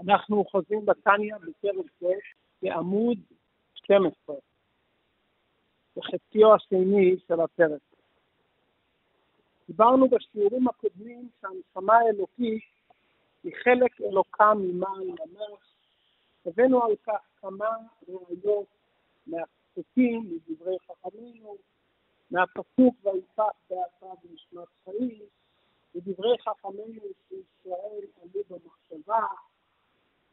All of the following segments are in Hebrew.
אנחנו חוזרים בתניא בפרק זה בעמוד 12, בחציו השני של הפרק. דיברנו בשיעורים הקודמים שהנשמה האלוקית היא חלק אלוקה ממעל ממש. הבאנו על כך כמה ראיות מהפסוקים, מדברי חכמינו, מהפסוק ויפח באתה ונשמת חיים, מדברי חכמינו שישראל עלו במחשבה,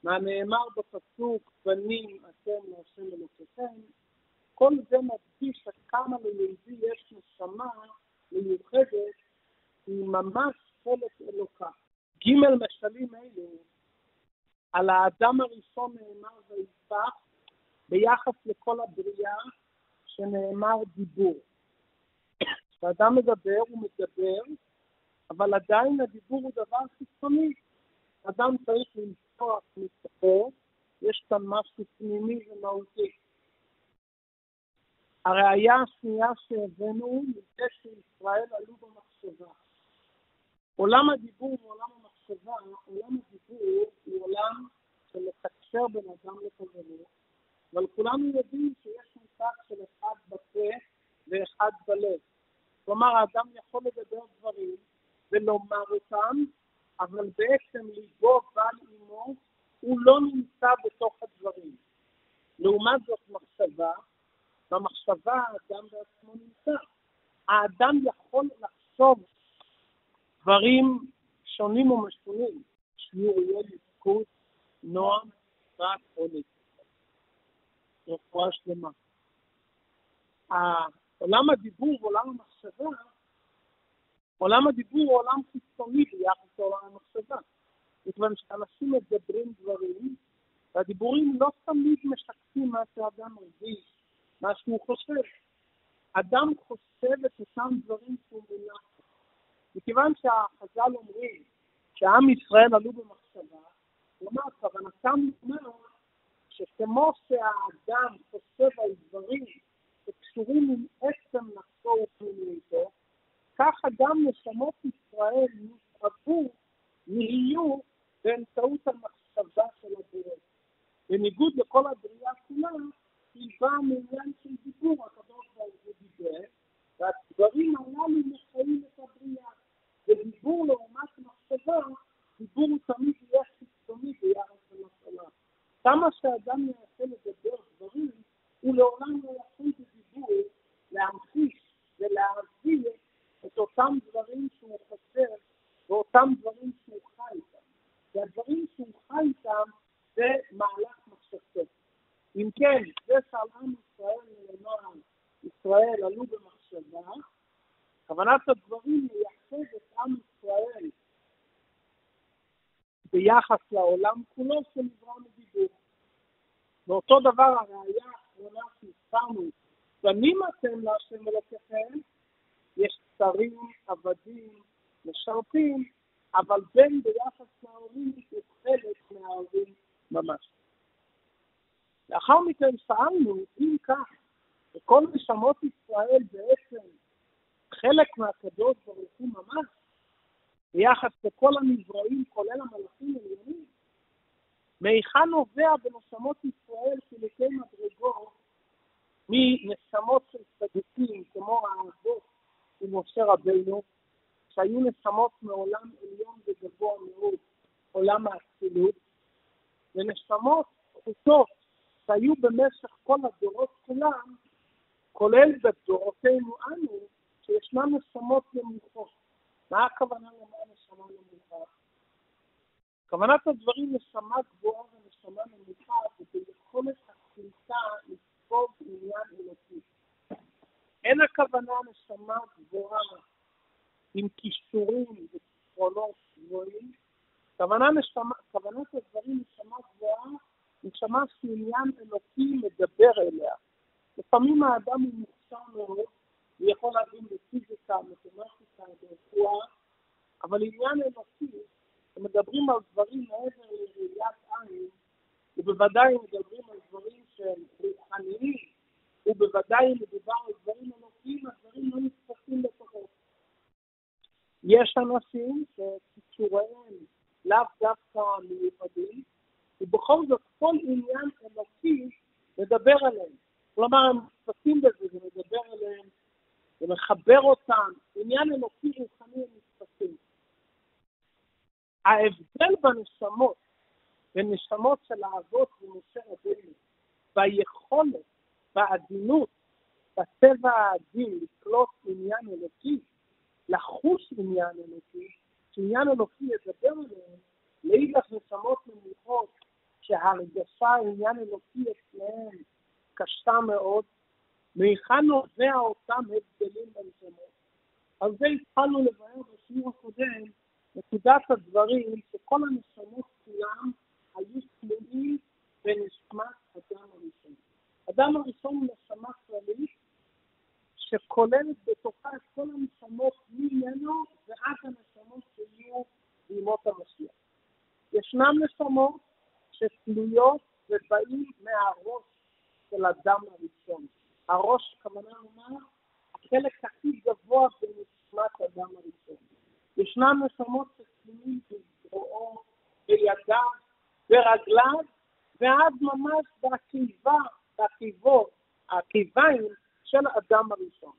מהנאמר בפסוק בנים אתם להשם אלוקיכם, כל זה מדגיש כמה ליהודי יש נשמה מיוחדת, היא ממש חלק אלוקה. ג' משלים אלו, על האדם הראשון נאמר ויפח, ביחס לכל הבריאה שנאמר דיבור. כשאדם מדבר, הוא מדבר, אבל עדיין הדיבור הוא דבר חיצוני. אדם צריך לנסוח מתוכו, יש כאן משהו פנימי ומהותי. הראיה השנייה שהבאנו, מזה שישראל עלו במחשבה. עולם הדיבור ועולם המחשבה, עולם הדיבור הוא עולם שמתקשר בין אדם לחברו, אבל כולנו יודעים שיש מושג של אחד בפה ואחד בלב. כלומר, האדם יכול לדבר דברים ולומר אותם, אבל בעצם ליבו אימו הוא לא נמצא בתוך הדברים. לעומת זאת מחשבה, במחשבה האדם בעצמו נמצא. האדם יכול לחשוב דברים שונים ומשונים, שיעור יהיה לזכות, נועם, רק עונג. רפואה שלמה. עולם הדיבור ועולם המחשבה, עולם הדיבור הוא עולם חיצוני ביחס לעולם המחשבה. מכיוון שאנשים מדברים דברים, והדיבורים לא תמיד משקפים מה שאדם מרגיש, מה שהוא חושב. אדם חושב את אותם דברים שהוא מונח. מכיוון שהחז"ל אומרים שעם ישראל עלו במחשבה, כלומר, כוונתם לומר שכמו שהאדם חושב על דברים שקשורים עם עצם נפשו ופנימיותו, ככה גם נשמות ישראל נשאבו, נהיו באמצעות המחשבה של הבורא. בניגוד לכל הבריאה כולה, היא באה מעניין של דיבור, הקדוש ברוך הוא דיבר, והדברים הללו מחיים את הבריאה. ודיבור לעומת מחשבה, דיבור הוא תמיד יהיה חיצוני ביחס למשלה. כמה שאדם ינסה לדבר דברים, הוא לעולם לא יכול בדיבור להמחיש ולהעביר את אותם דברים שהוא חושב ואותם דברים שהוא חי איתם. והדברים שהוא חי איתם זה מהלך מחשבתו. אם כן, זה שעל עם ישראל נאמר, ישראל עלו במחשבה, כוונת הדברים מייחד את עם ישראל ביחס לעולם כולו שנברא מדיבור. ואותו דבר הראייה האחרונה שהזכרנו, בנים אתם להשם אלוקיכם, יש שרים, עבדים, משרתים, אבל בן ביחס להורים הוא חלק מההורים ממש. לאחר מכן שאלנו, אם כך, וכל נשמות ישראל בעצם חלק מהקדוש ברוך הוא ממש, ביחס לכל הנבראים, כולל המלאכים העליונים, מהיכן נובע בנשמות ישראל חילוקי מדרגות מנשמות של צדיקים, כמו האבות ומשה רבינו, שהיו נשמות מעולם עליון וגבוה מאוד, עולם האצילות, ונשמות פחותות שהיו במשך כל הדורות כולם, כולל בדורותינו אנו, שישנן נשמות נמוכות. מה הכוונה לומר נשמה נמוכה? כוונת הדברים נשמה גבוהה ונשמה נמוכה זה ביכולת הקליטה לספוג עניין אלוקי. אין הכוונה נשמה גבוהה עם כישורים וזיכרונות גבוהים, נשמה, כוונת הדברים נשמה גבוהה, נשמה שעניין אלוקי מדבר אליה. לפעמים האדם הוא מוכשר מאוד, הוא יכול להבין בפיזיקה, מתמטיקה, ברפואה, אבל עניין אנושי, מדברים על דברים מעבר לראיית עין, ובוודאי מדברים על דברים שהם רוחניים, ובוודאי מדובר על דברים אנושיים, הדברים לא נתפסים בתוכו. יש אנשים שכישוריהם לאו דווקא מיוחדים, בכל זאת כל עניין אלוקי מדבר עליהם. כלומר, הם נתפסים בזה, זה מדבר עליהם, זה מחבר אותם. עניין אלוקי רוחני הם נתפסים. ההבדל בנשמות, בין נשמות של האבות ומשה רבינו, ביכולת, בעדינות, בטבע העדין לקלוט עניין אלוקי, לחוש עניין אלוקי, שעניין אלוקי ידבר עליהם, לאידך נשמות נמוכות, שהרגשה עניין אלוקי אצלהם קשה מאוד, מהיכן נובע אותם הבדלים בנשמות. על זה התחלנו לבאר בשיעור הקודם, נקודת הדברים שכל הנשמות כולם היו תלויים בנשמת אדם הראשון. אדם הראשון הוא נשמה כללית שכוללת בתוכה את כל הנשמות ממנו ועד הנשמות שיהיו בימות המשיח. ישנם נשמות שתלויות ובאים מהראש של אדם הראשון. הראש, כמובן לומר, החלק הכי גבוה בנשמת אדם הראשון. ישנם נשמות שתלויים בזרועו, בידיו, ברגליו, ועד ממש בקיבה, בקיבות, הקיביים של האדם הראשון.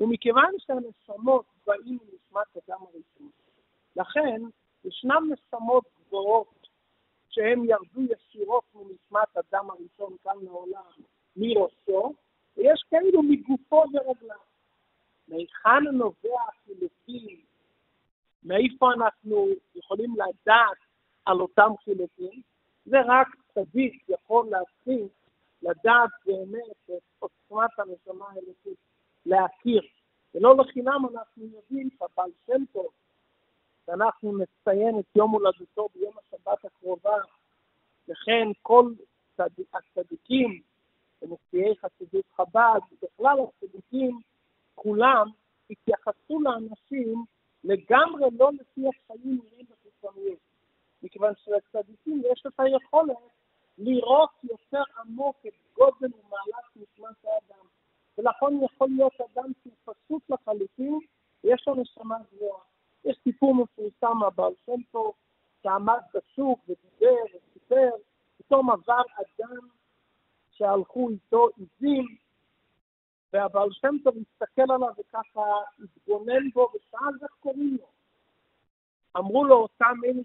ומכיוון שהנשמות באים מנשמת אדם הראשון, לכן ישנם נשמות גבוהות שהן ירדו ישירות מנשמת אדם הראשון כאן לעולם, מראשו, ויש כאלו מגופו ורגליו. מהיכן נובע החילוקים? מאיפה אנחנו יכולים לדעת על אותם חילוקים? זה רק צדיק יכול להתחיל לדעת באמת את עוצמת הנשמה האלוקית, להכיר. ולא לחינם אנחנו יודעים שהבעל שם טוב, שאנחנו נציין את יום הולדתו ביום השבת הקרובה, וכן כל הצדיקים ונשיאי חסידות חב"ד, בכלל הצדיקים, כולם התייחסו לאנשים לגמרי לא לפי החיים נראים בחיצוניות. מכיוון שלצדיקים יש את היכולת לראות יותר עמוק את גודל ומעלת נשמת האדם. ולכן יכול להיות אדם שהוא פשוט לחלוטין, ויש לו נשמה גבוהה. יש סיפור מפורסם מהבעל שם טוב, שעמד בשוק ודיבר וסיפר, פתאום עבר אדם שהלכו איתו עיזים, והבעל שם טוב הסתכל עליו וככה התבונן בו ושאל איך קוראים לו. אמרו לו אותם אלה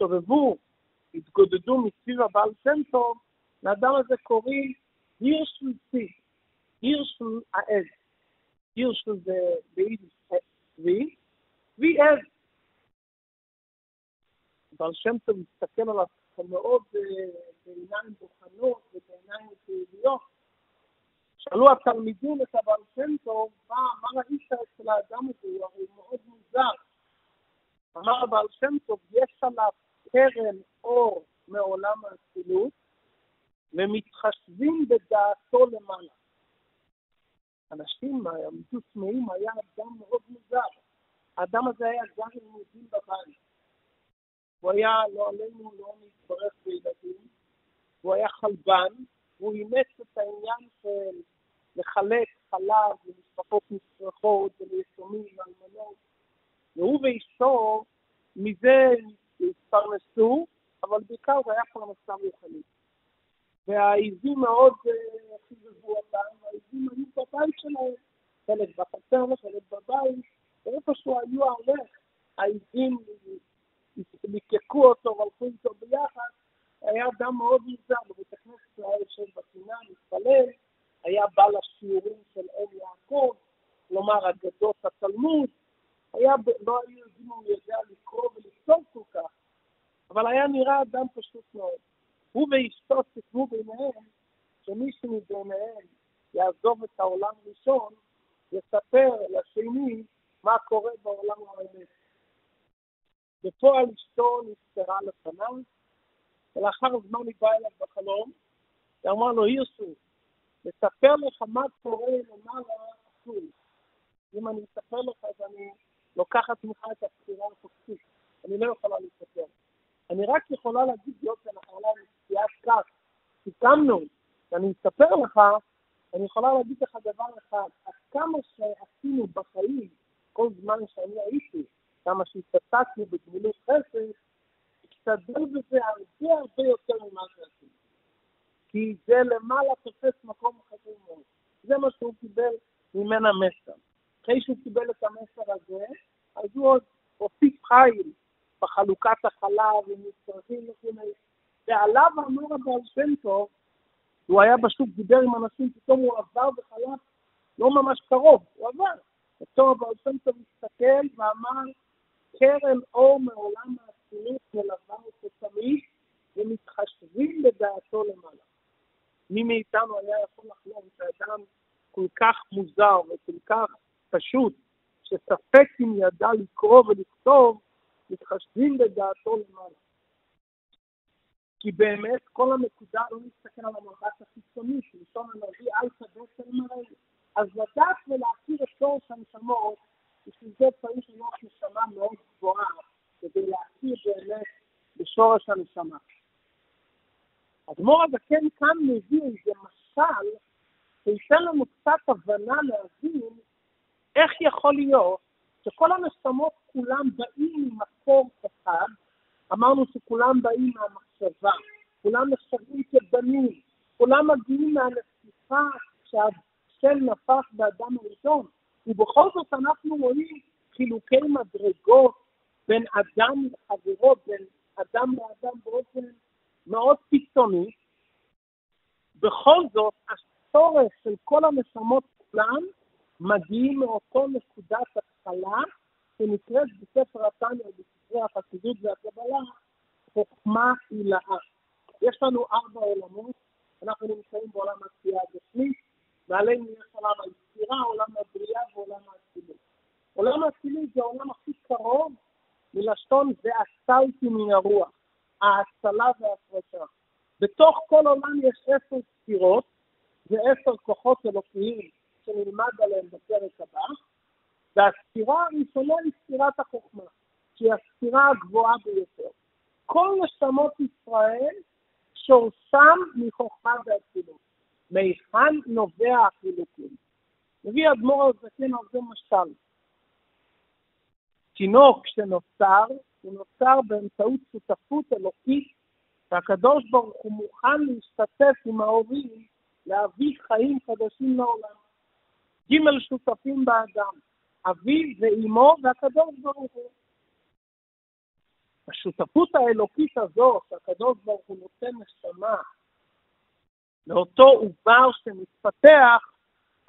שהסתובבו התגודדו מסביב הבעל שם טוב, לאדם הזה קוראים הירשל צי, הירשל העז. הירשל זה ביידיש צבי, צבי עז. בעל שם טוב מסתכל עליו מאוד אה, בעיניים בוחנות ובעיניים פעיליות. שאלו התלמידים את הבעל שם טוב, מה, מה ראית אצל האדם הזה? הוא הרי מאוד מוזר. אמר הבעל שם טוב, יש עליו קרן אור מעולם האצילות, ומתחשבים בדעתו למעלה. אנשים עמדו צמאים, היה אדם מאוד מוזר. האדם הזה היה גר עם יהודים בבית. הוא היה, לא עלינו, לא מתברך בילדים, הוא היה חלבן, הוא אימץ את העניין של לחלק חלב למשפחות נצרכות וליתומים ואלמנות, והוא ואשתו מזה התפרנסו, אבל בעיקר זה היה פרנסה רוחנית. והעיזים מאוד אה, חיזבו אותם, העיזים היו בבית שלהם, חלק בחצר וחלק בבית, ואיפשהו היו הולך, העיזים ליקקו אותו והלכו איתו ביחד, היה אדם מאוד מוזר, בבית הכנסת היה יושב בפינה, מתפלל, היה בא לשיעורים של אל יעקב, כלומר אגדות התלמוד, היה, לא היו יודעים אם הוא יודע לקרוא ולכתוב כל כך, אבל היה נראה אדם פשוט מאוד. הוא ואשתו סיכמו ביניהם שמישהו מביניהם יעזוב את העולם ראשון, יספר לשני מה קורה בעולם האמת. בפועל אשתו נפטרה לפניו, ולאחר זמן היא באה אליו בחלום, ואמרה לו, הירשו, לספר לך מה קורה למעלה אסור. אם אני אספר לך, אז אני לוקחת ממך את הבחירה החופשית. אני לא יכולה לספר. אני רק יכולה להגיד, להיות שנחלה נסיעת כך, סיכמנו, ואני אספר לך, אני יכולה להגיד לך דבר אחד, עד כמה שעשינו בחיים, כל זמן שאני הייתי, כמה שהתעסקתי בגמילות חסד, להשתדל בזה הרבה הרבה יותר ממה שעשינו. כי זה למעלה תופס מקום חשוב מאוד. זה מה שהוא קיבל ממנה מסר. אחרי שהוא קיבל את המסר הזה, אז הוא עוד הוסיף חיל בחלוקת החלב ומצרכים וכו'. ועליו אמר הבעל שם טוב, הוא היה בשוק, דיבר עם אנשים, פתאום הוא עבר וחלף לא ממש קרוב, הוא עבר. פתאום הבעל שם טוב הסתכל ואמר, קרן אור מעולם האצילות מלווה אותו תמיד, ומתחשבים בדעתו למעלה. מי מאיתנו היה יכול לחלום שאדם כל כך מוזר וכל כך פשוט, שספק אם ידע לקרוא ולכתוב, מתחשבים בדעתו למעלה. כי באמת כל הנקודה לא מסתכל על המבט החיצוני, שלשון הנביא אל תדעת אל מראי. אז לדעת ולהכיר את שורש הנשמות, בשביל זה צריך להיות נשמה מאוד גבוהה, כדי להכיר באמת בשורש הנשמה. אדמו"ר הזקן כאן מביא איזה משל שייתן לנו קצת הבנה להבין איך יכול להיות שכל הנשמות כולם באים ממקור אחד, אמרנו שכולם באים מהמחשבה, כולם נחשבים כבנים, כולם מגיעים מהנסיכה שהשם נפח באדם הראשון, ובכל זאת אנחנו רואים חילוקי מדרגות בין אדם לחברו, בין אדם לאדם באופן מאוד קיצוני. בכל זאת, הצורך של כל הנשמות כולם מגיעים מאותו נקודת התחלה שנקראת בספר התניא, בספרי החסידות והקבלה, חוכמה עילאה. יש לנו ארבע עולמות, אנחנו נמצאים בעולם התחייה הגשמית, מעלינו יש עולם היצירה, עולם הבריאה ועולם האצילות. עולם האצילות זה העולם הכי קרוב מלשון ועצלתי מן הרוח, ההצלה וההפרשה. בתוך כל עולם יש עשר ספירות ועשר כוחות אלוקיים שנלמד עליהם בפרק הבא, והספירה היא ספירת החוכמה, שהיא הספירה הגבוהה ביותר. כל נשמות ישראל שורשם מחוכמה ואצילות. מהיכן נובע החילוקים? מביא אדמו"ר הזקן זה משל. תינוק שנוצר, הוא נוצר באמצעות שותפות אלוקית, והקדוש ברוך הוא מוכן להשתתף עם ההורים להביא חיים חדשים לעולם. ג' שותפים באדם, אביו ואימו והקדוש ברוך הוא. השותפות האלוקית הזו, שהקדוש ברוך הוא נותן נשמה לאותו עובר שמתפתח,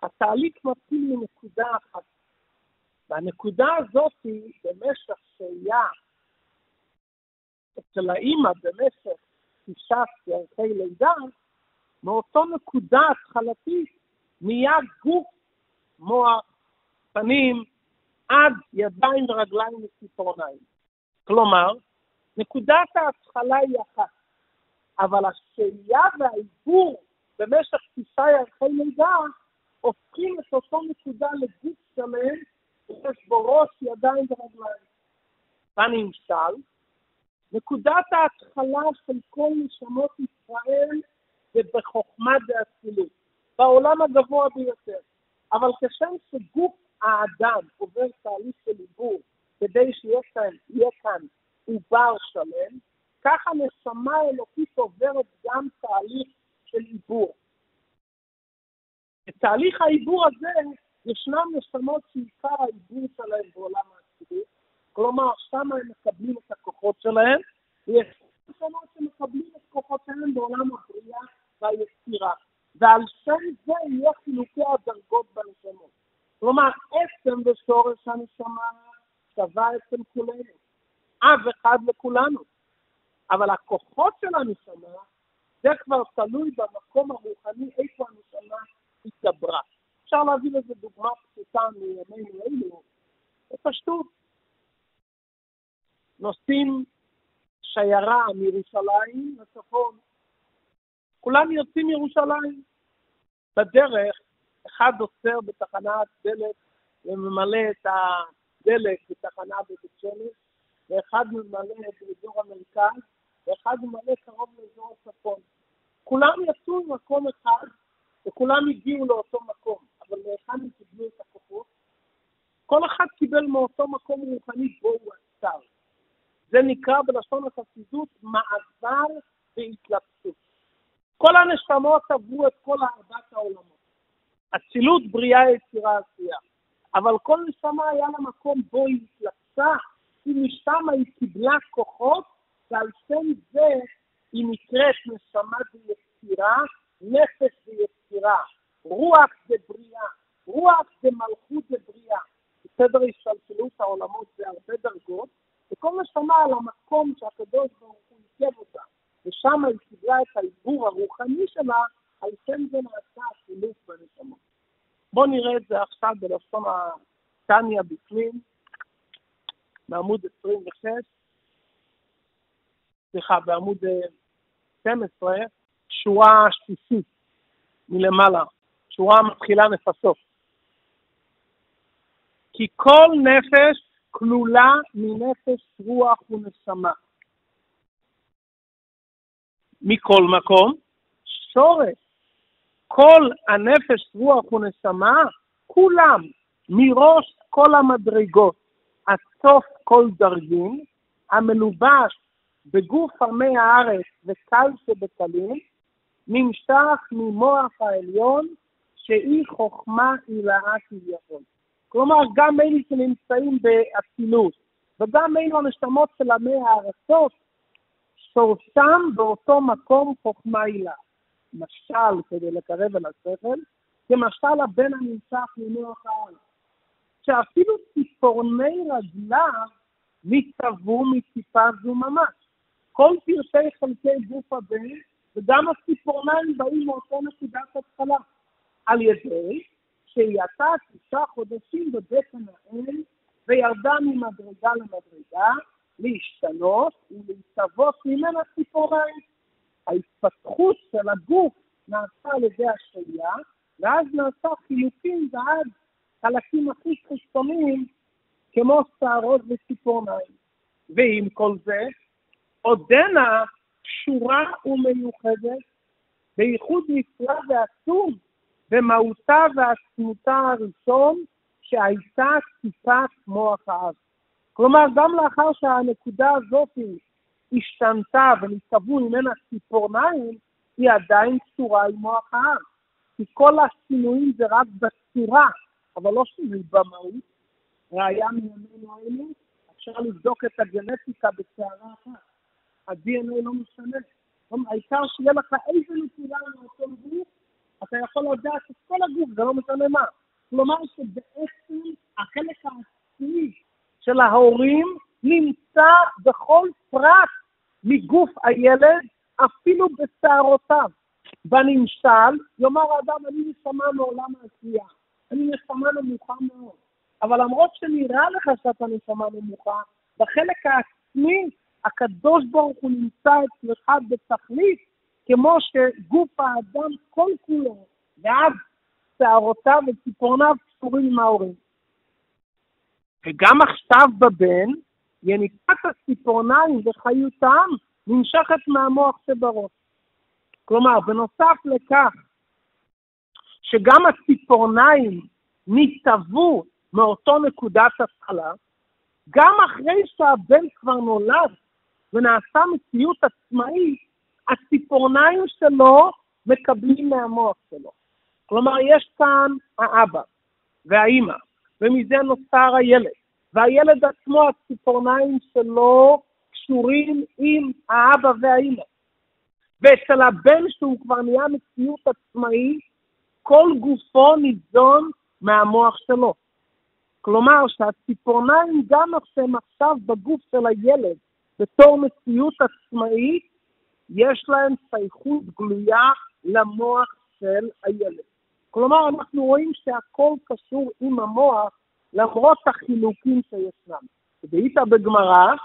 התהליך מתחיל מנקודה אחת. והנקודה הזאת היא במשך שהייה אצל האימא במשך תשעת ירחי לידה, מאותו נקודה התחלתית נהיה גוף, מוח, פנים, עד ידיים ורגליים וציפורניים. כלומר, נקודת ההתחלה היא אחת, אבל השהייה והעיבור במשך תשעה ירחי לידה הופכים את אותו נקודה לגוף שלם, שיש בו ראש, ידיים ורגליים. בנמשל, נקודת ההתחלה של כל נשמות ישראל זה בחוכמה ואצילות, בעולם הגבוה ביותר. אבל כשם שגוף האדם עובר תהליך של עיבור כדי שיהיה כאן, עובר שלם, ככה נשמה אלוקית עוברת גם תהליך של עיבור. בתהליך העיבור הזה ישנם נשמות שעיקר העיבור שלהם בעולם האצילות, כלומר שם הם מקבלים את הכוחות שלהם, ויש נשמות שמקבלים את כוחותיהם בעולם הבריאה והיצירה, ועל שם זה יהיה חילוקי הדרגות בנשמות. כלומר, עצם ושורש הנשמה שווה אצל כולנו, אב אחד לכולנו. אבל הכוחות של הנשמה, זה כבר תלוי במקום הרוחני, איפה הנשמה התגברה. אפשר להביא לזה דוגמה פשוטה מימינו אלו, בפשטות. נוסעים שיירה מירושלים לצפון. כולם יוצאים מירושלים. בדרך, אחד עוצר בתחנת דלק וממלא את הדלק בתחנה בבית שמש, ואחד ממלא באזור המרכז, ואחד ממלא קרוב לאזור הצפון. כולם יצאו ממקום אחד, וכולם הגיעו לאותו מקום, אבל מהיכן הם קיבלו את הכוחות? כל אחד קיבל מאותו מקום רוחני בו הוא עצר. זה נקרא בלשון החסידות מעבר והתלבטות. כל הנשמות עברו את כל ארבעת העולמות. אצילות, בריאה, יצירה, עשייה. אבל כל נשמה היה לה מקום בו היא התלבטה, כי משם היא קיבלה כוחות, ועל שם זה היא נקראת נשמה ויצירה, נפש ויצירה, רוח זה בריאה, רוח זה מלכות זה בריאה. בסדר השתלשלות העולמות זה הרבה דרגות, וכל נשמה על המקום שהקדוש ברוך הוא עיכב אותה, ושם היא קיבלה את העיבור הרוחני שלה, על שם זה נעשה החילוף בנשמות. בואו נראה את זה עכשיו בלשון התניא בפנים, בעמוד 26, סליחה, בעמוד 12, אה, שורה שישית מלמעלה, שורה מתחילה נפסות. כי כל נפש כלולה מנפש רוח ונשמה. מכל מקום, שורש. כל הנפש, רוח ונשמה, כולם, מראש כל המדרגות עד סוף כל דרגים, המלובש בגוף עמי הארץ וקל שבקלים, נמשך ממוח העליון, שהיא חוכמה עילאה כביכול. כלומר, גם אלו שנמצאים באצילות, וגם אלו הנשמות של עמי הארצות, שורשם באותו מקום חוכמה עילה. משל כדי לקרב אל השכל, כמשל הבן הנמשך ממוח העל. שאפילו ציפורני רגליו נצטוו מציפה זו ממש. כל פרטי חלקי גוף הבן, וגם הציפורניים באים מאותו נקודת התחלה. על ידי שהייתה שישה חודשים בבטן האם, וירדה ממדרגה למדרגה, להשתנות ולהצטוות ממנה ציפורניים. ההתפתחות של הגוף נעשה על ידי השהייה, ואז נעשה חילופים ועד חלקים הכי חיצוניים, כמו שערות וציפורניים. ועם כל זה, עודנה קשורה ומיוחדת בייחוד נפלא ועצום במהותה ועצמותה הראשון שהייתה טיפת מוח האב. כלומר, גם לאחר שהנקודה הזאת השתנתה ונצטוו ממנה ציפורניים, היא עדיין קשורה עם מוח האב. כי כל השינויים זה רק בצורה, אבל לא שינוי במהות. ראיה מימינו אלו, אפשר לבדוק את הגנטיקה בצערה אחת. ה-DNA לא משנה. העיקר שיהיה לך איזה נקודה מאותו גוף, אתה יכול לדעת את כל הגוף, זה לא משנה מה. כלומר שבעצם החלק העצמי של ההורים נמצא בכל פרט מגוף הילד, אפילו בשערותיו. בנמשל, יאמר האדם, אני נשמה מעולם העשייה. אני נשמה נמוכה מאוד. אבל למרות שנראה לך שאתה נשמה נמוכה, בחלק העצמי הקדוש ברוך הוא נמצא אצלך בתכלית, כמו שגוף האדם כל כולו, ועד שערותיו וציפורניו קשורים עם ההורים. וגם עכשיו בבן, יניקת הציפורניים וחיותם נמשכת מהמוח שבראש. כלומר, בנוסף לכך שגם הציפורניים נתעבו מאותו נקודת התחלה, גם אחרי שהבן כבר נולד ונעשה מציאות עצמאית, הציפורניים שלו מקבלים מהמוח שלו. כלומר, יש כאן האבא והאימא, ומזה נוצר הילד. והילד עצמו, הציפורניים שלו קשורים עם האבא והאימא. ואצל הבן שהוא כבר נהיה מציאות עצמאית, כל גופו ניזון מהמוח שלו. כלומר שהציפורניים גם הם עכשיו בגוף של הילד בתור מציאות עצמאית, יש להם שייכות גלויה למוח של הילד. כלומר, אנחנו רואים שהכל קשור עם המוח למרות החילוקים שישנם. ואית בגמרא,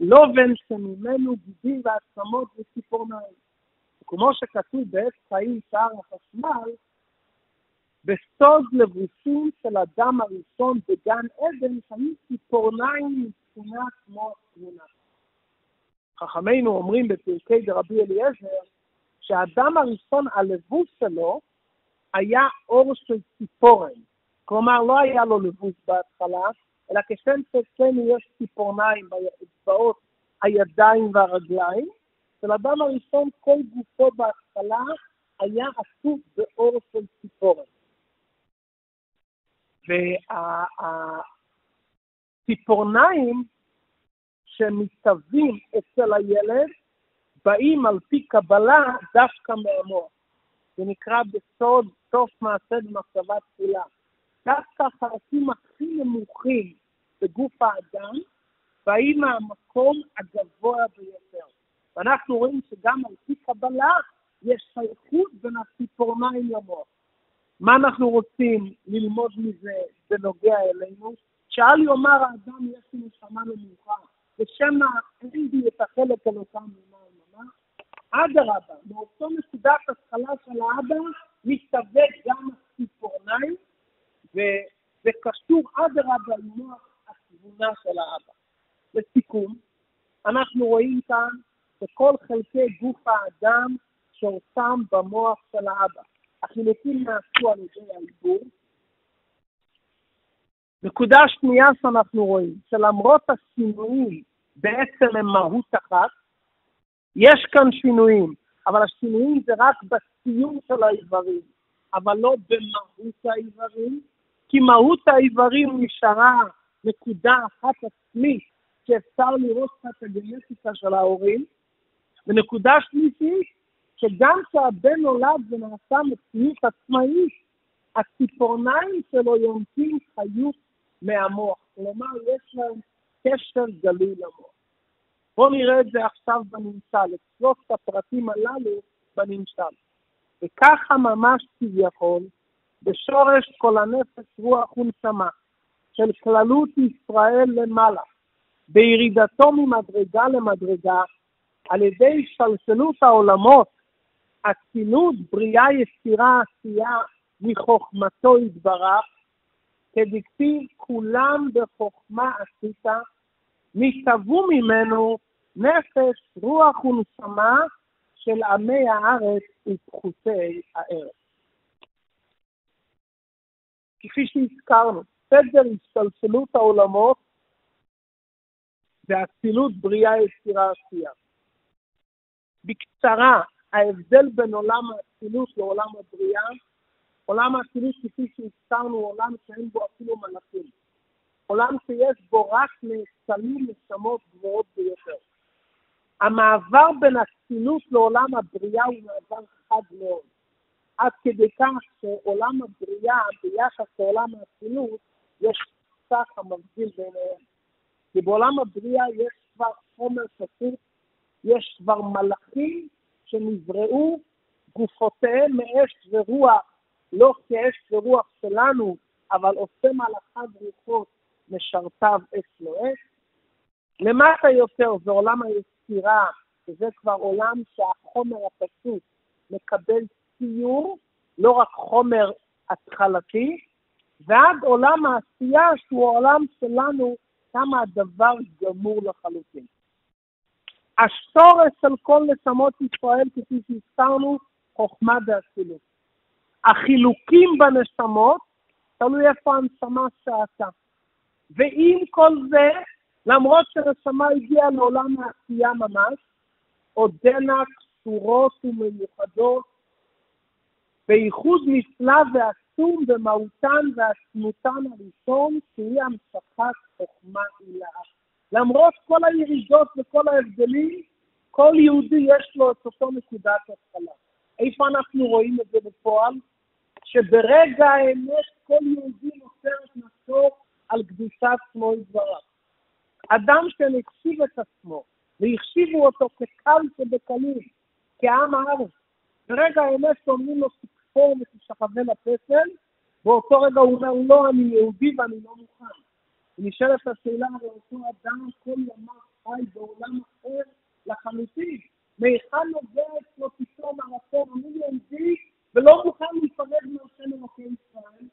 לא בין שממנו גידים ועצמות וציפורניים. כמו שכתוב בעת חיים שער החשמל, בסוד לבושים של אדם הראשון בגן עדן היו ציפורניים מבחינת מוח תמונה. חכמינו אומרים בפרקי דרבי אליעזר, שהאדם הראשון, הלבוש שלו, היה אור של ציפורן. כלומר, לא היה לו לבוש בהתחלה, אלא כשם שאצלנו יש ציפורניים באצבעות הידיים והרגליים. של אדם הראשון כל גופו בהתחלה היה עטוף באור של ציפורת. והציפורניים שמתהווים אצל הילד באים על פי קבלה דווקא מהמוח. זה נקרא בסוד סוף מעשה במחשבה תחילה. דווקא החלקים הכי נמוכים בגוף האדם באים מהמקום הגבוה ביותר. ואנחנו רואים שגם על פי קבלה יש שייכות בין הציפורניים למוח. מה אנחנו רוצים ללמוד מזה בנוגע אלינו? שאל יאמר האדם יש לי נשמה נמוכה, ושמא אין בי את החלק אלוקם ממש. אדרבה, מאותו נקודת התחלה של האבא מסתווה גם הציפורניים, וזה קשור אדרבה למוח התבונה של האבא. לסיכום, אנחנו רואים כאן שכל חלקי גוף האדם שורתם במוח של האבא. החילוקים נעשו על ידי העיבור. נקודה שנייה שאנחנו רואים, שלמרות השינויים בעצם הם מהות אחת, יש כאן שינויים, אבל השינויים זה רק בציור של האיברים, אבל לא במהות האיברים, כי מהות האיברים נשארה נקודה אחת עצמית שאפשר לראות את הגנטיקה של ההורים. ונקודה שלישית, שגם כשהבן נולד ונעשה מציאות עצמאית, הציפורניים שלו יונקים חיות מהמוח. כלומר, יש להם קשר גלוי למוח. בואו נראה את זה עכשיו בנמשל, את שלושת הפרטים הללו בנמשל. וככה ממש כביכול, בשורש כל הנפש רוח ונשמה, של כללות ישראל למעלה, בירידתו ממדרגה למדרגה, על ידי השתלשלות העולמות, אצילות, בריאה, יצירה, עשייה, מחוכמתו יתברך, כדכתיב כולם בחוכמה עשית, נשתוו ממנו נפש, רוח ונשמה של עמי הארץ ופחותי הארץ. כפי שהזכרנו, סדר השתלשלות העולמות ואצילות בריאה יצירה עשייה. בקצרה, ההבדל בין עולם האצילות לעולם הבריאה, עולם האצילות כפי שהזכרנו הוא עולם שאין בו אפילו מלאכים. עולם שיש בו רק נאצלים נשמות גבוהות ביותר. המעבר בין אצילות לעולם הבריאה הוא מעבר חד מאוד. עד כדי כך שעולם הבריאה ביחס לעולם האצילות יש פסח המבדיל ביניהם. כי בעולם הבריאה יש כבר חומר פשוט יש כבר מלאכים שנבראו גופותיהם מאש ורוח, לא כאש ורוח שלנו, אבל עושה מלאכיו רוחות משרתיו אש לא אש. למטה יותר זה עולם היצירה, שזה כבר עולם שהחומר הפשוט מקבל ציור, לא רק חומר התחלתי, ועד עולם העשייה שהוא העולם שלנו, כמה הדבר גמור לחלוטין. השורש של כל נשמות ישראל, כפי שהזכרנו, חוכמה ואצילות. החילוקים בנשמות, תלוי איפה הנשמה שעתה. ועם כל זה, למרות שנשמה הגיעה לעולם העשייה ממש, עודנה קשורות ומיוחדות, בייחוד נפלא ועצום במהותן ועצמותן הראשון, שהיא המשכת חוכמה הילאה. למרות כל הירידות וכל ההבדלים, כל יהודי יש לו את אותו נקודת התחלה. איפה אנחנו רואים את זה בפועל? שברגע האמת כל יהודי מוסר את נפשו על קדושת שמו יתברך. אדם שהחשיב את עצמו, והחשיבו אותו כקל שבקלים, כעם הארץ, ברגע האמת שאומרים לו תקפור ותשכבה לפסל, באותו רגע הוא אומר לא, אני יהודי ואני לא מוכן. ונשאלת השאלה הרי אותו אדם כל ימיו חי בעולם אחר לחלוטין. מהיכן נובע אצלו פתאום הרצון אני יהודי ולא מוכן להיפרד מהשם אלוקי ישראל?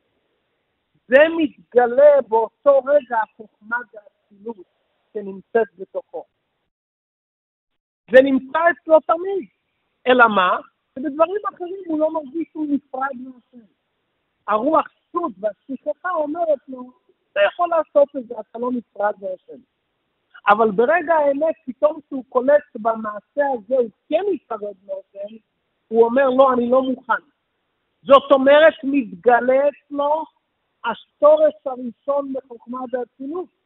זה מתגלה באותו רגע החוכמה והאצילות שנמצאת בתוכו. זה נמצא אצלו תמיד. אלא מה? שבדברים אחרים הוא לא מרגיש שהוא נפרד מהשם. הרוח סוד והשכחה אומרת לו, אתה יכול לעשות את זה, אתה לא נפרד מהשם. אבל ברגע האמת, פתאום כשהוא קולט במעשה הזה הוא כן ייפרד מאופן, הוא אומר, לא, אני לא מוכן. זאת אומרת, מתגלה אצלו השורש הראשון בחוכמה ואצילות.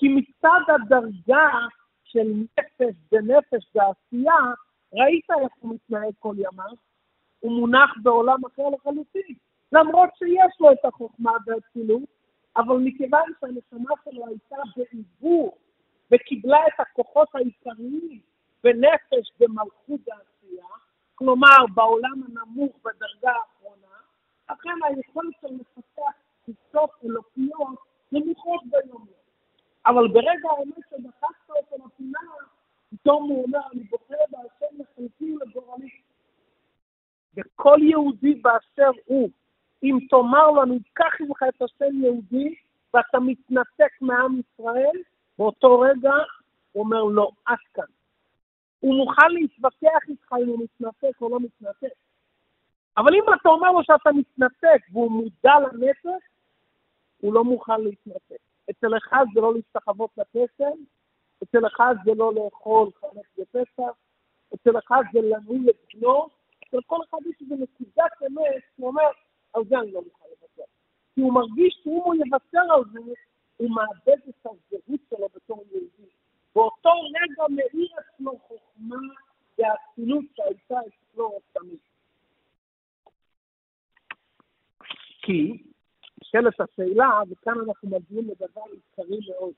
כי מצד הדרגה של נפש בנפש ועשייה, ראית איך הוא מתנהג כל ימיו? הוא מונח בעולם אחר לחלוטין. למרות שיש לו את החוכמה והאצילות, אבל מכיוון שהנשמה שלו הייתה בעיבור וקיבלה את הכוחות העיקריים בנפש במלכות העשייה, כלומר בעולם הנמוך בדרגה האחרונה, לכן היכולת של לפתח תפיסות אלוקיות נמוכות ביום יום. אבל ברגע האמת שדחקת אותו לפינה, פתאום הוא אומר, אני בוחר בהשם לחלקי לגורלי. וכל יהודי באשר הוא, אם תאמר לו, אני אקח ממך את השם יהודי, ואתה מתנתק מעם ישראל, באותו רגע הוא אומר לא, עד כאן. הוא מוכן להתווכח איתך אם הוא מתנתק או לא מתנתק. אבל אם אתה אומר לו שאתה מתנתק והוא מודע לנפש, הוא לא מוכן להתנתק. אצל אחד זה לא להסתחוות לפסל, אצל אחד זה לא לאכול חמש בפסח, אצל אחד זה לנוי את בנו, אצל כל אחד יש איזו נקודת אמת, הוא אומר, על זה אני לא מוכן לוותר. כי הוא מרגיש שאם הוא יוותר על זה, הוא מאבד את הזהות שלו בתור יהודי. באותו רגע מאיר אצלו חוכמה והאצילות שהייתה אצלו תמיד. כי, נשאלת השאלה, וכאן אנחנו מגיעים לדבר עיקרי מאוד.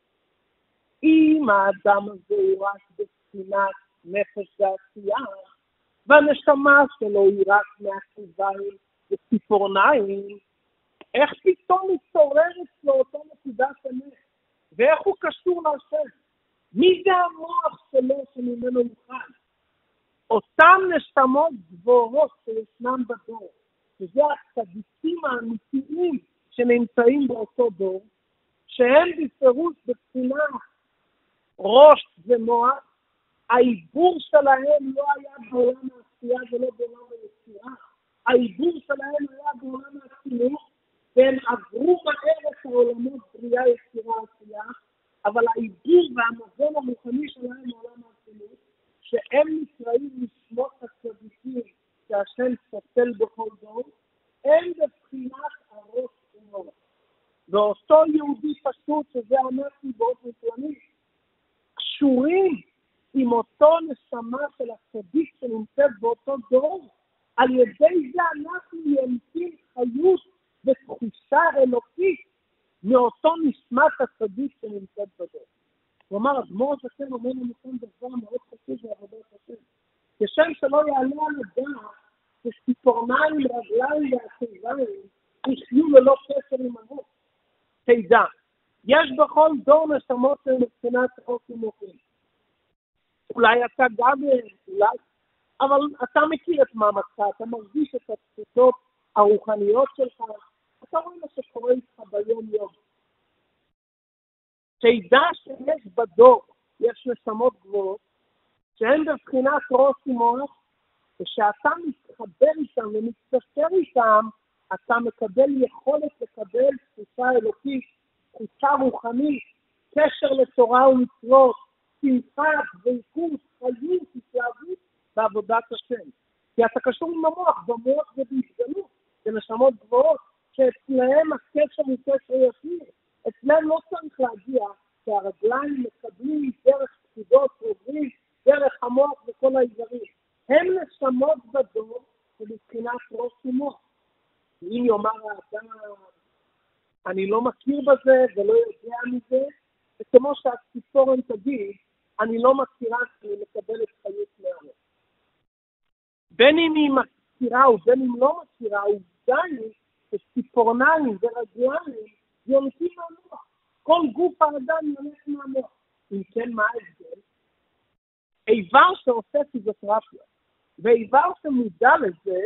אם האדם הזה הוא רק בבחינת נפש ועשייה, והנשמה שלו היא רק מהכיביים וציפורניים, איך פתאום מתעוררת לו אותה נקודת אמת? ואיך הוא קשור להשם? מי זה המוח שלו שממנו הוא חי? אותן נשמות גבוהות שישנם בדור, שזה הצדיקים האמיתיים שנמצאים באותו דור, שהם בפירוש בבחינה ראש ומוח, העיבור שלהם לא היה בעולם העשייה ולא בעולם היצירה, העיבור שלהם היה בעולם החינוך, והם עברו מהר את העולמות בריאה, יצירה, עשייה, אבל העיבור והמזון הרוחני שלהם מעולם החינוך, שהם נקראים לשמות הצדיקים שהשם סוטל בכל דור, הם בבחינת. ואותו יהודי פשוט, שזה אנחנו באופן כללי, קשורים עם אותו נשמה של הצדיק שנמצאת באותו דור, על ידי זה אנחנו יונקים חיות ותחושה אלוקית מאותו נשמת הצדיק שנמצאת בדור. כלומר, אדמו"ר השם אומר לנו כאן דבר מאוד חשוב בעבודת השם. כשם שלא יעלה על הדעת שציפורניים, רגליים ועקביים יחיו ללא קשר עם הראש. תדע, יש בכל דור נשמות מבחינת חוק ומוחים. אולי אתה גם, אולי, אבל אתה מכיר את מאמצך, אתה מרגיש את התפוצות הרוחניות שלך, אתה רואה מה שקורה איתך ביום-יום. תדע שיש בדור, יש נשמות גבוהות, שהן בבחינת ראש ומוח, ושאתה מתחבר איתם ומתקשר איתם, אתה מקבל יכולת לקבל תחושה אלוקית, תחושה רוחנית, קשר לתורה ומצוות, שמחה, דבקות, חיות, התלהבות בעבודת השם. כי אתה קשור עם המוח, במוח זה בהתגלות, זה נשמות גבוהות, שאצלהם הקשר הוא קשר ישיר. אצלם לא צריך להגיע, שהרגליים מקבלים דרך פקודות, עוברים דרך המוח וכל האיברים. הם נשמות בדור שמבחינת ראש ומוח. אם יאמר האדם, אני לא מכיר בזה ולא יודע מזה, זה כמו שהציפורן תגיד, אני לא מכירה שאני מקבלת חיות מהראש. בין אם היא מכירה ובין אם לא מכירה, העובדה היא שציפורניים ורגליים יונקים מהמוח. כל גוף האדם יונק מהמוח. אם כן, מה ההבדל? איבר שעושה פיזיותרפיה ואיבר שמודע לזה,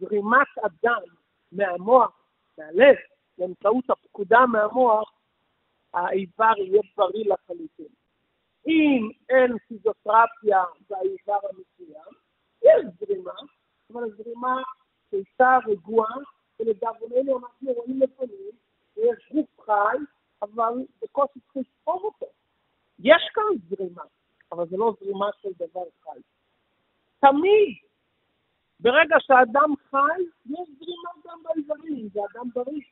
זרימת הדם מהמוח, מהלב, באמצעות הפקודה מהמוח, האיבר יהיה בריא לחלוטין. אם אין פיזיותרפיה באיבר המסוים, יש זרימה, אבל הזרימה שהייתה רגועה, ולדאבוננו אנחנו רואים לפעמים שיש גוף חי, אבל בקושי צריך לספור אותו. יש כאן זרימה, אבל זה לא זרימה של דבר חי. תמיד, ברגע שאדם חי, יש זרימה גם באיברים, זה אדם בריא.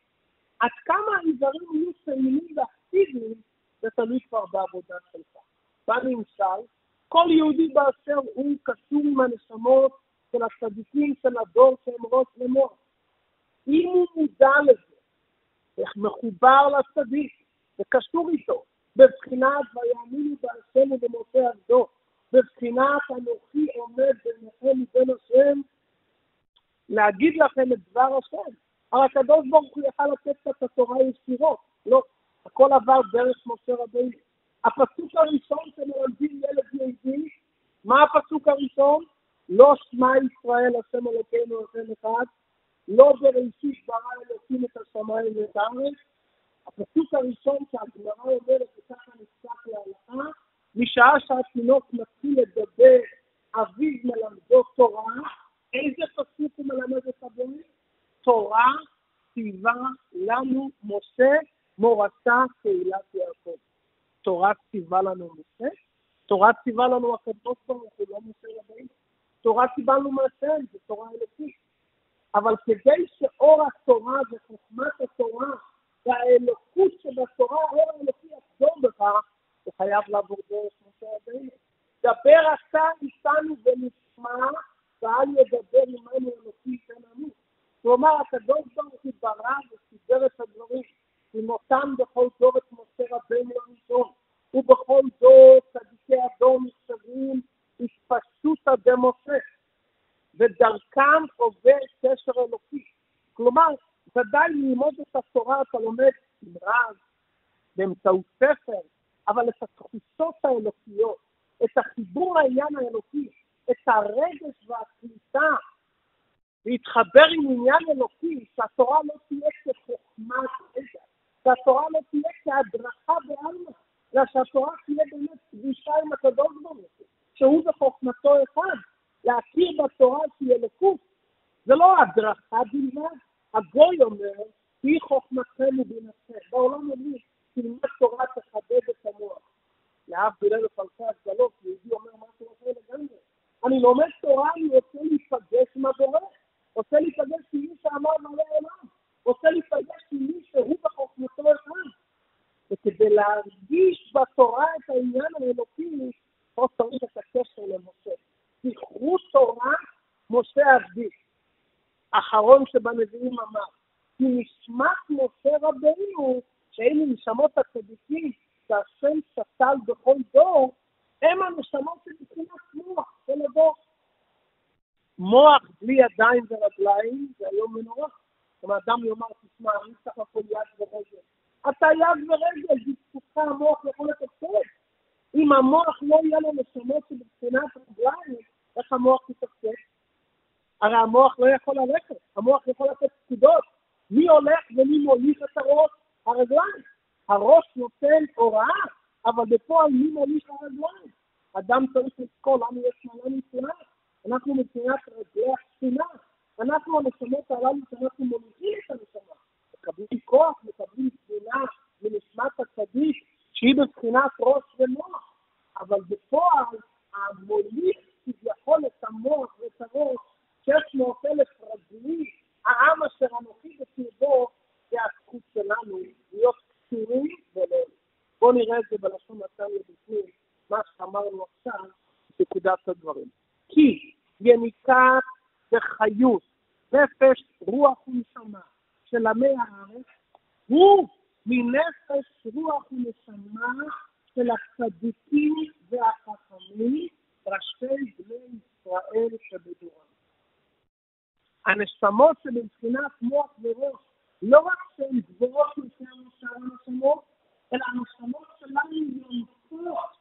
עד כמה האיברים יהיו פעילים ואקטיביים, זה תלוי כבר בעבודה שלך. בנמשל, כל יהודי באשר הוא קשור עם הנשמות של הצדיקים של הדור שהם ראש למוח. אם הוא מודע לזה, מחובר לצדיק, וקשור איתו, בבחינת ויאמינו בהשם ובמשה עבדו, בבחינת אנוכי עומד ביניכם ובין השם, להגיד לכם את דבר השם. הרי הקדוש ברוך הוא יכל לתת את התורה ישירות, לא, הכל עבר דרך משה רבינו. הפסוק הראשון שמלמדים ילד יהודי, מה הפסוק הראשון? לא שמע ישראל השם אלוקינו השם אחד, לא בראשית ברא אלוקים את השמיים ואת הארץ. הפסוק הראשון שהגמרא אומרת, וככה נפסק להלכה, משעה שהתינוק מתחיל לדבר, אביו מלמדו תורה, איזה פסוק הוא מלמד את הבן? תורה ציווה לנו משה מורתה קהילת יעקב. תורה ציווה לנו משה, תורה ציווה לנו הקדוש ברוך הוא, לא משה רבינו. תורה קיבלנו מהשם, זו תורה אלוקית. אבל כדי שאור התורה וחוכמת התורה והאלוקות שבתורה, האור האלוקי יחזור בך, הוא חייב לעבור דרך משה רבינו. דבר אתה איתנו ונשמע, ואל ידבר עמנו אלוקי תננו. כלומר, הקדוש ברוך הוא ברא וסידר את הדברים. ונותן בכל דור את משה רבינו הראשון, ובכל דור צדיקי הדור נחשבים התפשטותא דמשה, ודרכם עובר קשר אלוקי. כלומר, ודאי ללמוד את התורה אתה לומד עם רב, באמצעות ספר, אבל את התחושות האלוקיות, את החיבור לעניין האלוקי, את הרגש והקליטה, להתחבר עם עניין אלוקי, שהתורה לא תהיה כחוכמת רגע, שהתורה לא תהיה כהדרכה בעלמא, אלא שהתורה תהיה באמת קדושה עם הקדוש ברוך הוא, שהוא בחוכמתו אחד, להכיר בתורה שהיא אלוקות. זה לא הדרכה בלבד, הגוי אומר, היא חוכמתכם ובינתכם. בעולם אומרים, תלמד תורה תכבד את המוח. להבדיל אלף אלפי הגדלות, יהודי אומר משהו אחר לגמרי. אני לומד תורה, אני רוצה להיפגש עם הבורא, רוצה להיפגש עם מי שאמר מלא עולם. רוצה להיפגש עם מי שהוא בחוכמתו אחד. וכדי להרגיש בתורה את העניין האלוקי, פה צריך את הקשר למשה. זכרו תורה משה עבדי. אחרון שבנביאים אמר, כי נשמת משה רבינו, שאלו נשמות הצדיקים שהשם שתל בכל דור, הם הנשמות שבבחינת מוח של הדור. מוח בלי ידיים ורגליים זה היום מנורא. אם האדם יאמר, תשמע, אני צריך הכל יד ורגל. אתה יד ורגל, בזכותך המוח יכול לתפקד. אם המוח לא יהיה לו נשמות שבבחינת רגליים, איך המוח יתפקד? הרי המוח לא יכול ללכת, המוח יכול לתת פקודות. מי הולך ומי מוליך את הראש? הרגליים. הראש נותן הוראה, אבל בפועל מי מוליך הרגליים? אדם צריך לזכור למה יש מעלה נפלאה. אנחנו מבחינת רגלי השכינה. אנחנו הנשמות הללו שאנחנו מוליכים את הנשמה, מקבלים כוח, מקבלים תבונה מנשמת הצדיק, שהיא בבחינת ראש ומוח, אבל בפועל המוליך כביכול את המוח ואת הראש, 600 אלף רגלי, העם אשר אנוכי בקרבו, זה הזכות שלנו להיות קשורים ולא. בואו נראה את זה בלשון נתניה בפנים, מה שאמרנו עכשיו, נקודת הדברים. כי יניקה וחיות, נפש, רוח ונשמה של עמי הארץ, הוא מנפש, רוח ונשמה של הצדיקים והחכמים, ראשי בני ישראל שבדורם. הנשמות שמבחינת מוח וראש, לא רק שהן גבוהות משם הנשמות, אלא הנשמות שלנו יונקות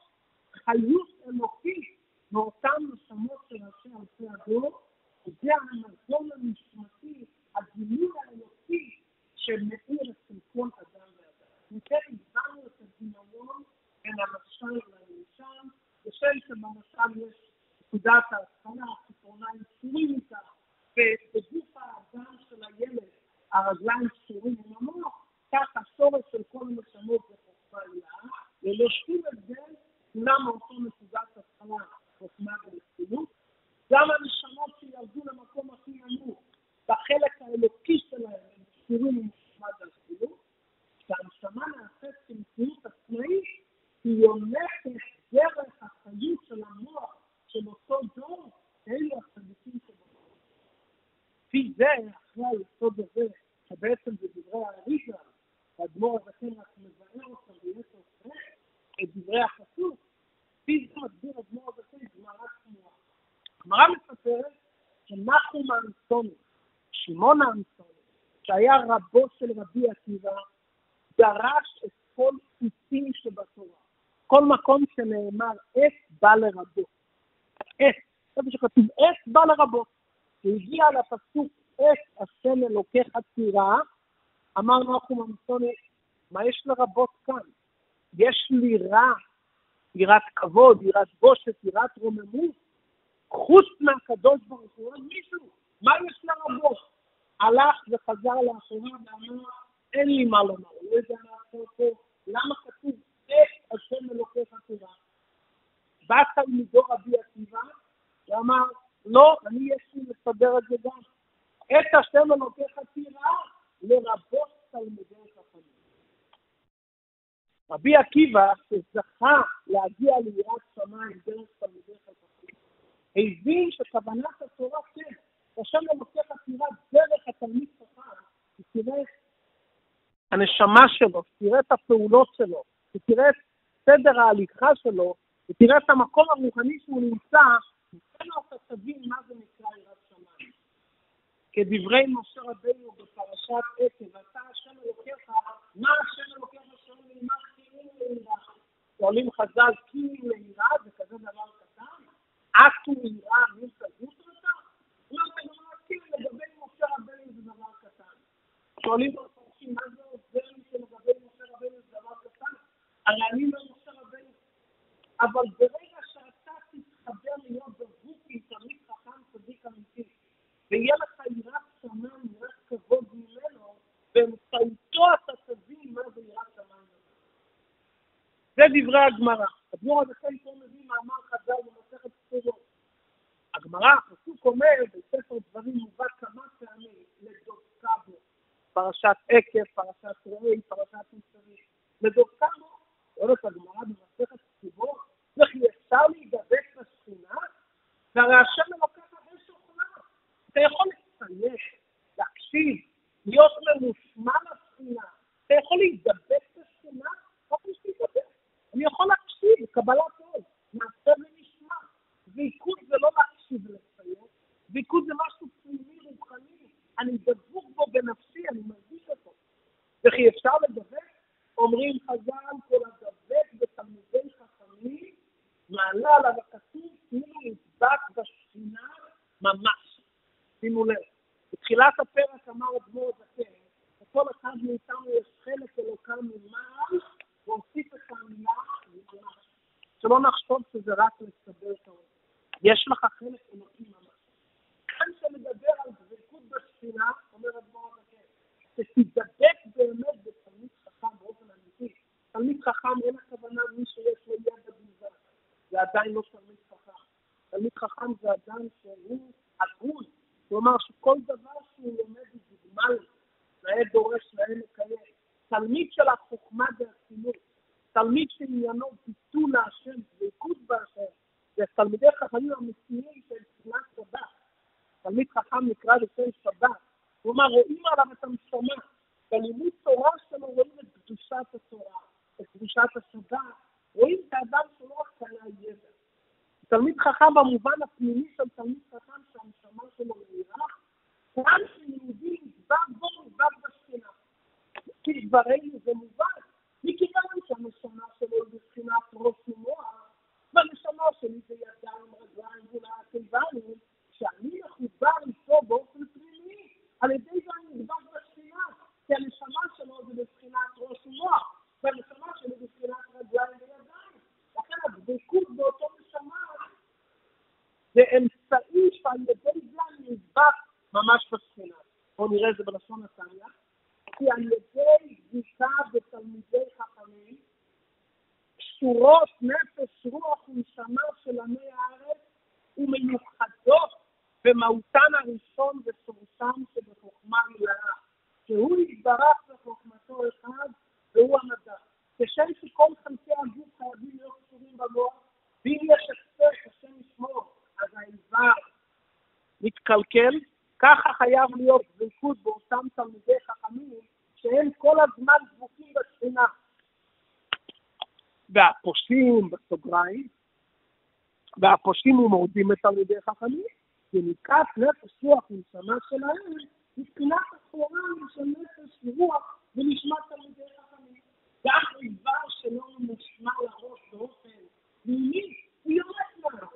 חיות אלוקית מאותן נשמות של ראשי אלפי הדור, זה המזון המשמעותי, הגילוי האלוקי שמאיר אצל כל אדם ואדם. מכן הסברנו את הדמיון בין המשל לנמשל, כשם שבמשל יש נקודת ההתחלה, פתרוניים קשורים איתה, ובגוף האדם של הילד הרגליים קשורים עם המוח, כך השורש של כל הנשמות זה חוכמה הילה, ללא שום הבדל כולם מאותו נקודת התחלה, חוכמה ורצינות, גם הנשמות שירדו למקום הכי נמוך, בחלק האלוקי שלהם, הם קשורים עם חוכמה והרצינות, כשהנשמה נעשית כמציאות עצמאית, היא יונקת דרך החיות של המוח של אותו דור, אלו הצדיקים שבו. לפי זה, אחרי היסוד הזה, שבעצם זה דברי האריזה, והאדמו"ר הזקן רק מבאר אותם ביתר שאת, את דברי החסות, לפי זה מסביר אדמו"ר הזקן גמרא תמורה. הגמרא מספרת שנחום האנסוני, שמעון האנסוני, שהיה רבו של רבי עקיבא, דרש את כל חוטים שבתורה. כל מקום שנאמר עת בא לרבות. עת, איפה שכתוב עת בא לרבות. כשהגיע לפסוק עת השם אלוקיך תירא, אמר נחום אמצוני, מה יש לרבות כאן? יש לי רע, יראת כבוד, יראת בושת, יראת רוממות, חוץ מהקדוש ברוך הוא, עוד מישהו, מה יש לרבות? הלך וחזר לאחוריו ואמר, אין לי מה לומר, לא יודע מה לעשות פה, למה כתוב עת השם אלוקיך תירא? בא תלמידו רבי עקיבא ואמר, לא, אני יש לי לסדר את זה גם. את השם אלוקיך תירא, לרבות תלמידי חכמים. רבי עקיבא, שזכה להגיע ליראת שמיים דרך תלמידי חכמים, הבין שכוונת התורה כן, השם אלוקיך תירא דרך התלמיד חכם, תראה הנשמה שלו, תראה את הפעולות שלו, תראה את סדר ההליכה שלו, ותראה את המקום הרוחני שהוא נמצא, תן לו אתה תבין מה זה נקרא יראת שמיים. כדברי משה רבינו בפרשת עקב, אתה השם אלוקיך, מה השם אלוקיך שואל לימד כאילו ליראה? שואלים חז"ל כאילו ליראה, זה כזה דבר קטן? עטו ליראה מילתא גוטרתא? שואלים מפרשים מה זה עוזר לי שלגבי משה רבינו זה דבר קטן? הרי אני לא משה רבינו. אבל ברגע שאתה תתחבר להיות דבוק עם תלמיד חכם צדיק אמיתי, ויהיה לך יראת שמיים, יראת כבוד ממנו, באמצעותו אתה תבין מה זה יראת שמיים. זה דברי הגמרא. הדבור הזה פה מביא מאמר חז"ל במסכת ספירות. הגמרא, הפסוק אומר, בספר דברים מובא כמה פעמים לדורקה בו. פרשת עקב, פרשת רועי, פרשת מוסרי. לדורקה בו, אומרת הגמרא במסכת ספירות, וכי אפשר להידבק בשכינה? והרי השם אלוקיך אש אוכלה. אתה יכול לצייך, להקשיב, להיות ממושמע לשכינה. אתה יכול להידבק בשכינה? רק מי שידבק. אני יכול להקשיב, קבלת עול, מעשה ונשמע. ועיכוד זה לא להקשיב ולצייר, ועיכוד זה משהו פנימי רוחני. אני דבוק בו בנפשי, אני מרגיש אותו. וכי אפשר לדבק? אומרים חז"ל, כל הדבק בתלמידי חכמים, מעלה עליו הכתוב כאילו נדבק בשכינה ממש. שימו לב, בתחילת הפרק אמר אדמו"ר הזקן, לכל אחד מאיתנו יש חלק אלוקם ממעל, והוסיף את המילה ממש. שלא נחשוב שזה רק לסבר את האור. יש לך חלק אלוקי ממש. כאן שמדבר על דבקות בשכינה, אומר אדמו"ר הזקן, שתדבק באמת בתלמיד חכם באופן אמיתי. תלמיד חכם אין הכוונה מי שיש לו ידע בלבד. זה עדיין לא תלמיד חכם. תלמיד חכם זה אדם שהוא הגון. כלומר שכל דבר שהוא לומד הוא דוגמה לו. נאה דורש, נאה מקיים. תלמיד של החוכמה והחינוך. תלמיד שעניינו ביטול להשם, דבקות בהשם. זה תלמידי חכמים אמיתיים של תפילת שבת. תלמיד חכם נקרא לשם שבת. כלומר, רואים עליו את המשמה. בלימוד תורה שלו רואים את קדושת התורה, את קדושת השבת, רואים את האדם שלא רק קנה ידע. תלמיד חכם במובן הפנימי של תלמיד חכם שהנשמה שלו מהירה, גם שיהודי נדבק בו, נדבק בשכינה. כדברנו זה מובן, מכיוון שהנשמה שלו היא בבחינת ראש ומוח, והנשמה שלי זה ידיים, רגליים, ואולי הקיבנו, שאני מחובר איתו באופן פנימי, על ידי זה אני נדבק בשכינה, כי הנשמה שלו זה בבחינת ראש ומוח, והנשמה שלי בבחינת רגליים וידיים. לכן הדבקות באותו נשמה זה אמצעי שעל ידי זה אני נדבק ממש בשכינה. בואו נראה את זה בלשון התניא. כי על ידי בדיקה בתלמידי חכמים, קשורות נפש, רוח ונשמה של עמי הארץ ומיוחדות במהותן הראשון וסורסם שבחוכמה מלאה, שהוא יתברך בחוכמתו אחד והוא המדע. כשם שכל חלקי הגוף חייבים להיות קשורים במוח, ואם יש הפסק, השם ישמור, אז האיבר מתקלקל, ככה חייב להיות דבקות באותם תלמידי חכמים שהם כל הזמן דבוקים בשכינה. והפושעים בסוגריים, והפושעים ומורדים את תלמידי חכמים, וניקת נפש רוח ונשמה שלהם, מבחינת התורה של נפש ורוח ונשמת תלמידי חכמים. גם איבר שלא נשמע לראש באופן פנימי, הוא יורד מהראש,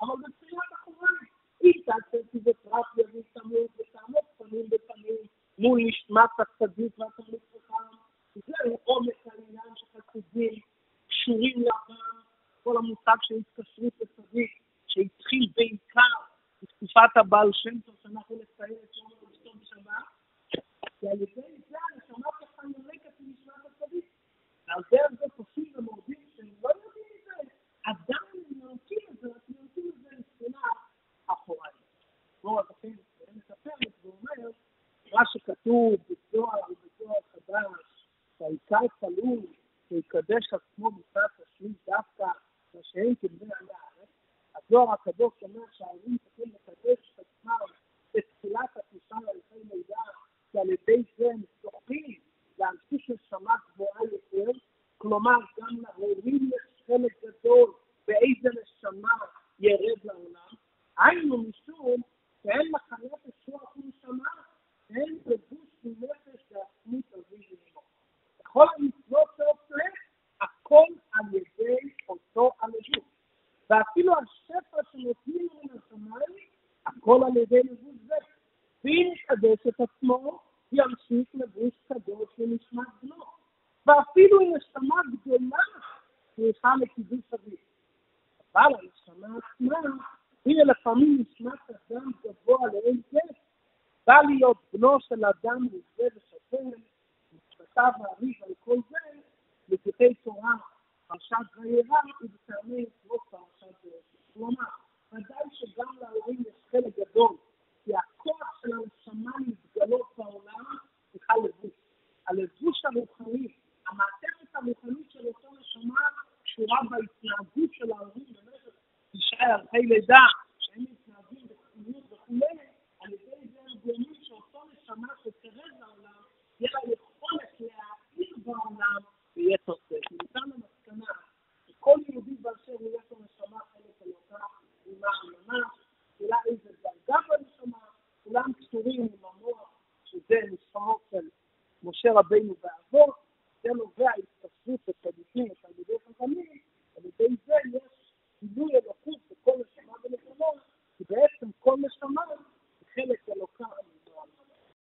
אבל בתחילת החוריים, אם תעשיתי בפרט יביא תמות ותעמוד פנים בפנים נשמת הצדיק והתלמיד חכם, זהו עומק העניין שחסידים קשורים לעם, כל המושג של התקשרות לצדיק, שהתחיל בעיקר בתקופת הבעל שם טוב, שאנחנו נציין את יום הראשון בשבת, ועל ידי זה הנשמה ככה יונקת מנשמת הצדיק. ועל זה הם עושים ומורדים שהם לא יודעים את זה, עדיין הם יונקים את זה, רק יונקים את זה מבחינה אחורית. בואו לכן, מספרת ואומר, מה שכתוב בזוהר ובזוהר חדש, שהעיקר תלוי שיקדש עצמו מצד תשמיד דווקא מה שאין כבני על הארץ, הזוהר הקדוש אומר שההורים צריכים לקדש את עצמם בתחילת הכניסה להליכי מידע, שעל ידי זה הם זוכים להמשיך נשמה גבוהה יותר, כלומר גם להורים יש חלק גדול באיזה נשמה ירד לעולם, היינו משום שאין מחנות לשוח נשמה, אין לבוש מנפש לעצמות אבי ואמו. בכל המצוות שעושה, הכל על ידי אותו הלבוש. ואפילו השפע שנותנים מן השמיים, הכל על ידי לבוש זה. ואם יקדש את עצמו, ימשיך לבוש קדוש לנשמת בנו. ואפילו נשמה גדולה צריכה לקידוש אביו. אבל הנשמה עצמה, הנה לפעמים נשמת אדם גבוה לאין קץ, בא להיות בנו של אדם מזה ושפל, משפטיו מעריך על כל זה, בדברי תורה, פרשת וירא, ובטעמי יצרות פרשת וירא. כלומר, ודאי שגם להורים יש חלק גדול, כי הכוח של הנשמה להתגלות בעולם צריכה לבוש. הלבוש הרוחני, המעטפת הרוחנית של אותו נשמה, קשורה בהתנהגות של ההורים במשך תשעה ירחי לידה, שהם מתנהגים בצניעות וכולי, על ידי זה הם גורמים שאותו נשמה שתרד לעולם, יהיה לה יכולת להעיר בעולם ביתר שאת. התנ"ך. כל יהודי באשר הוא יש לו נשמה חלק אלוקה, אימה אמנה, אולי איזה דרגה בנשמה, כולם קשורים עם המוח, שזה נשמות של משה רבינו בעבור, זה נובע התפסרות לתלמידים ותלמידי חכמים, על ידי זה יש גילוי אלוקות בכל נשמה ונשמה, כי בעצם כל נשמה היא חלק אלוקה